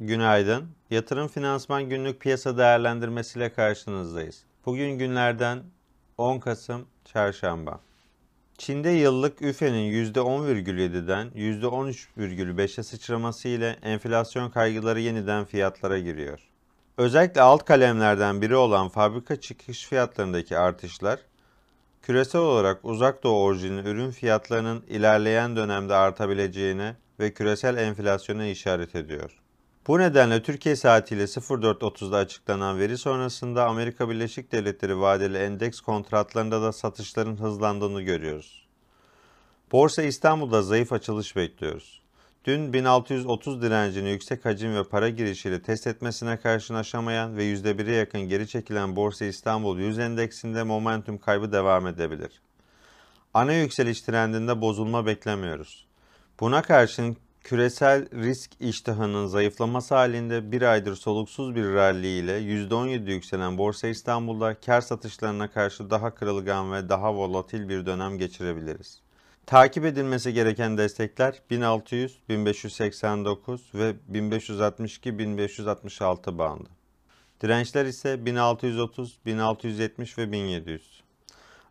Günaydın. Yatırım Finansman Günlük Piyasa Değerlendirmesiyle karşınızdayız. Bugün günlerden 10 Kasım Çarşamba. Çin'de yıllık üfenin %10,7'den %13,5'e sıçraması ile enflasyon kaygıları yeniden fiyatlara giriyor. Özellikle alt kalemlerden biri olan fabrika çıkış fiyatlarındaki artışlar, küresel olarak uzak doğu orijinli ürün fiyatlarının ilerleyen dönemde artabileceğine ve küresel enflasyona işaret ediyor. Bu nedenle Türkiye saatiyle 04.30'da açıklanan veri sonrasında Amerika Birleşik Devletleri vadeli endeks kontratlarında da satışların hızlandığını görüyoruz. Borsa İstanbul'da zayıf açılış bekliyoruz. Dün 1630 direncini yüksek hacim ve para girişiyle test etmesine karşın aşamayan ve %1'e yakın geri çekilen Borsa İstanbul 100 endeksinde momentum kaybı devam edebilir. Ana yükseliş trendinde bozulma beklemiyoruz. Buna karşın küresel risk iştahının zayıflaması halinde bir aydır soluksuz bir rally ile %17 yükselen Borsa İstanbul'da kar satışlarına karşı daha kırılgan ve daha volatil bir dönem geçirebiliriz. Takip edilmesi gereken destekler 1600, 1589 ve 1562-1566 bandı. Dirençler ise 1630, 1670 ve 1700.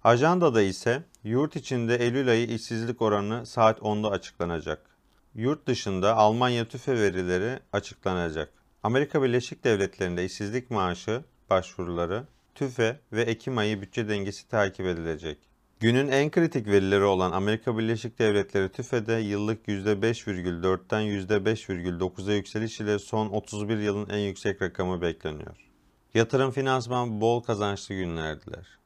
Ajandada ise yurt içinde Eylül ayı işsizlik oranı saat 10'da açıklanacak. Yurt dışında Almanya tüfe verileri açıklanacak. Amerika Birleşik Devletleri'nde işsizlik maaşı başvuruları, tüfe ve Ekim ayı bütçe dengesi takip edilecek. Günün en kritik verileri olan Amerika Birleşik Devletleri tüfede yıllık %5,4'ten %5,9'a yükseliş ile son 31 yılın en yüksek rakamı bekleniyor. Yatırım finansman bol kazançlı günler diler.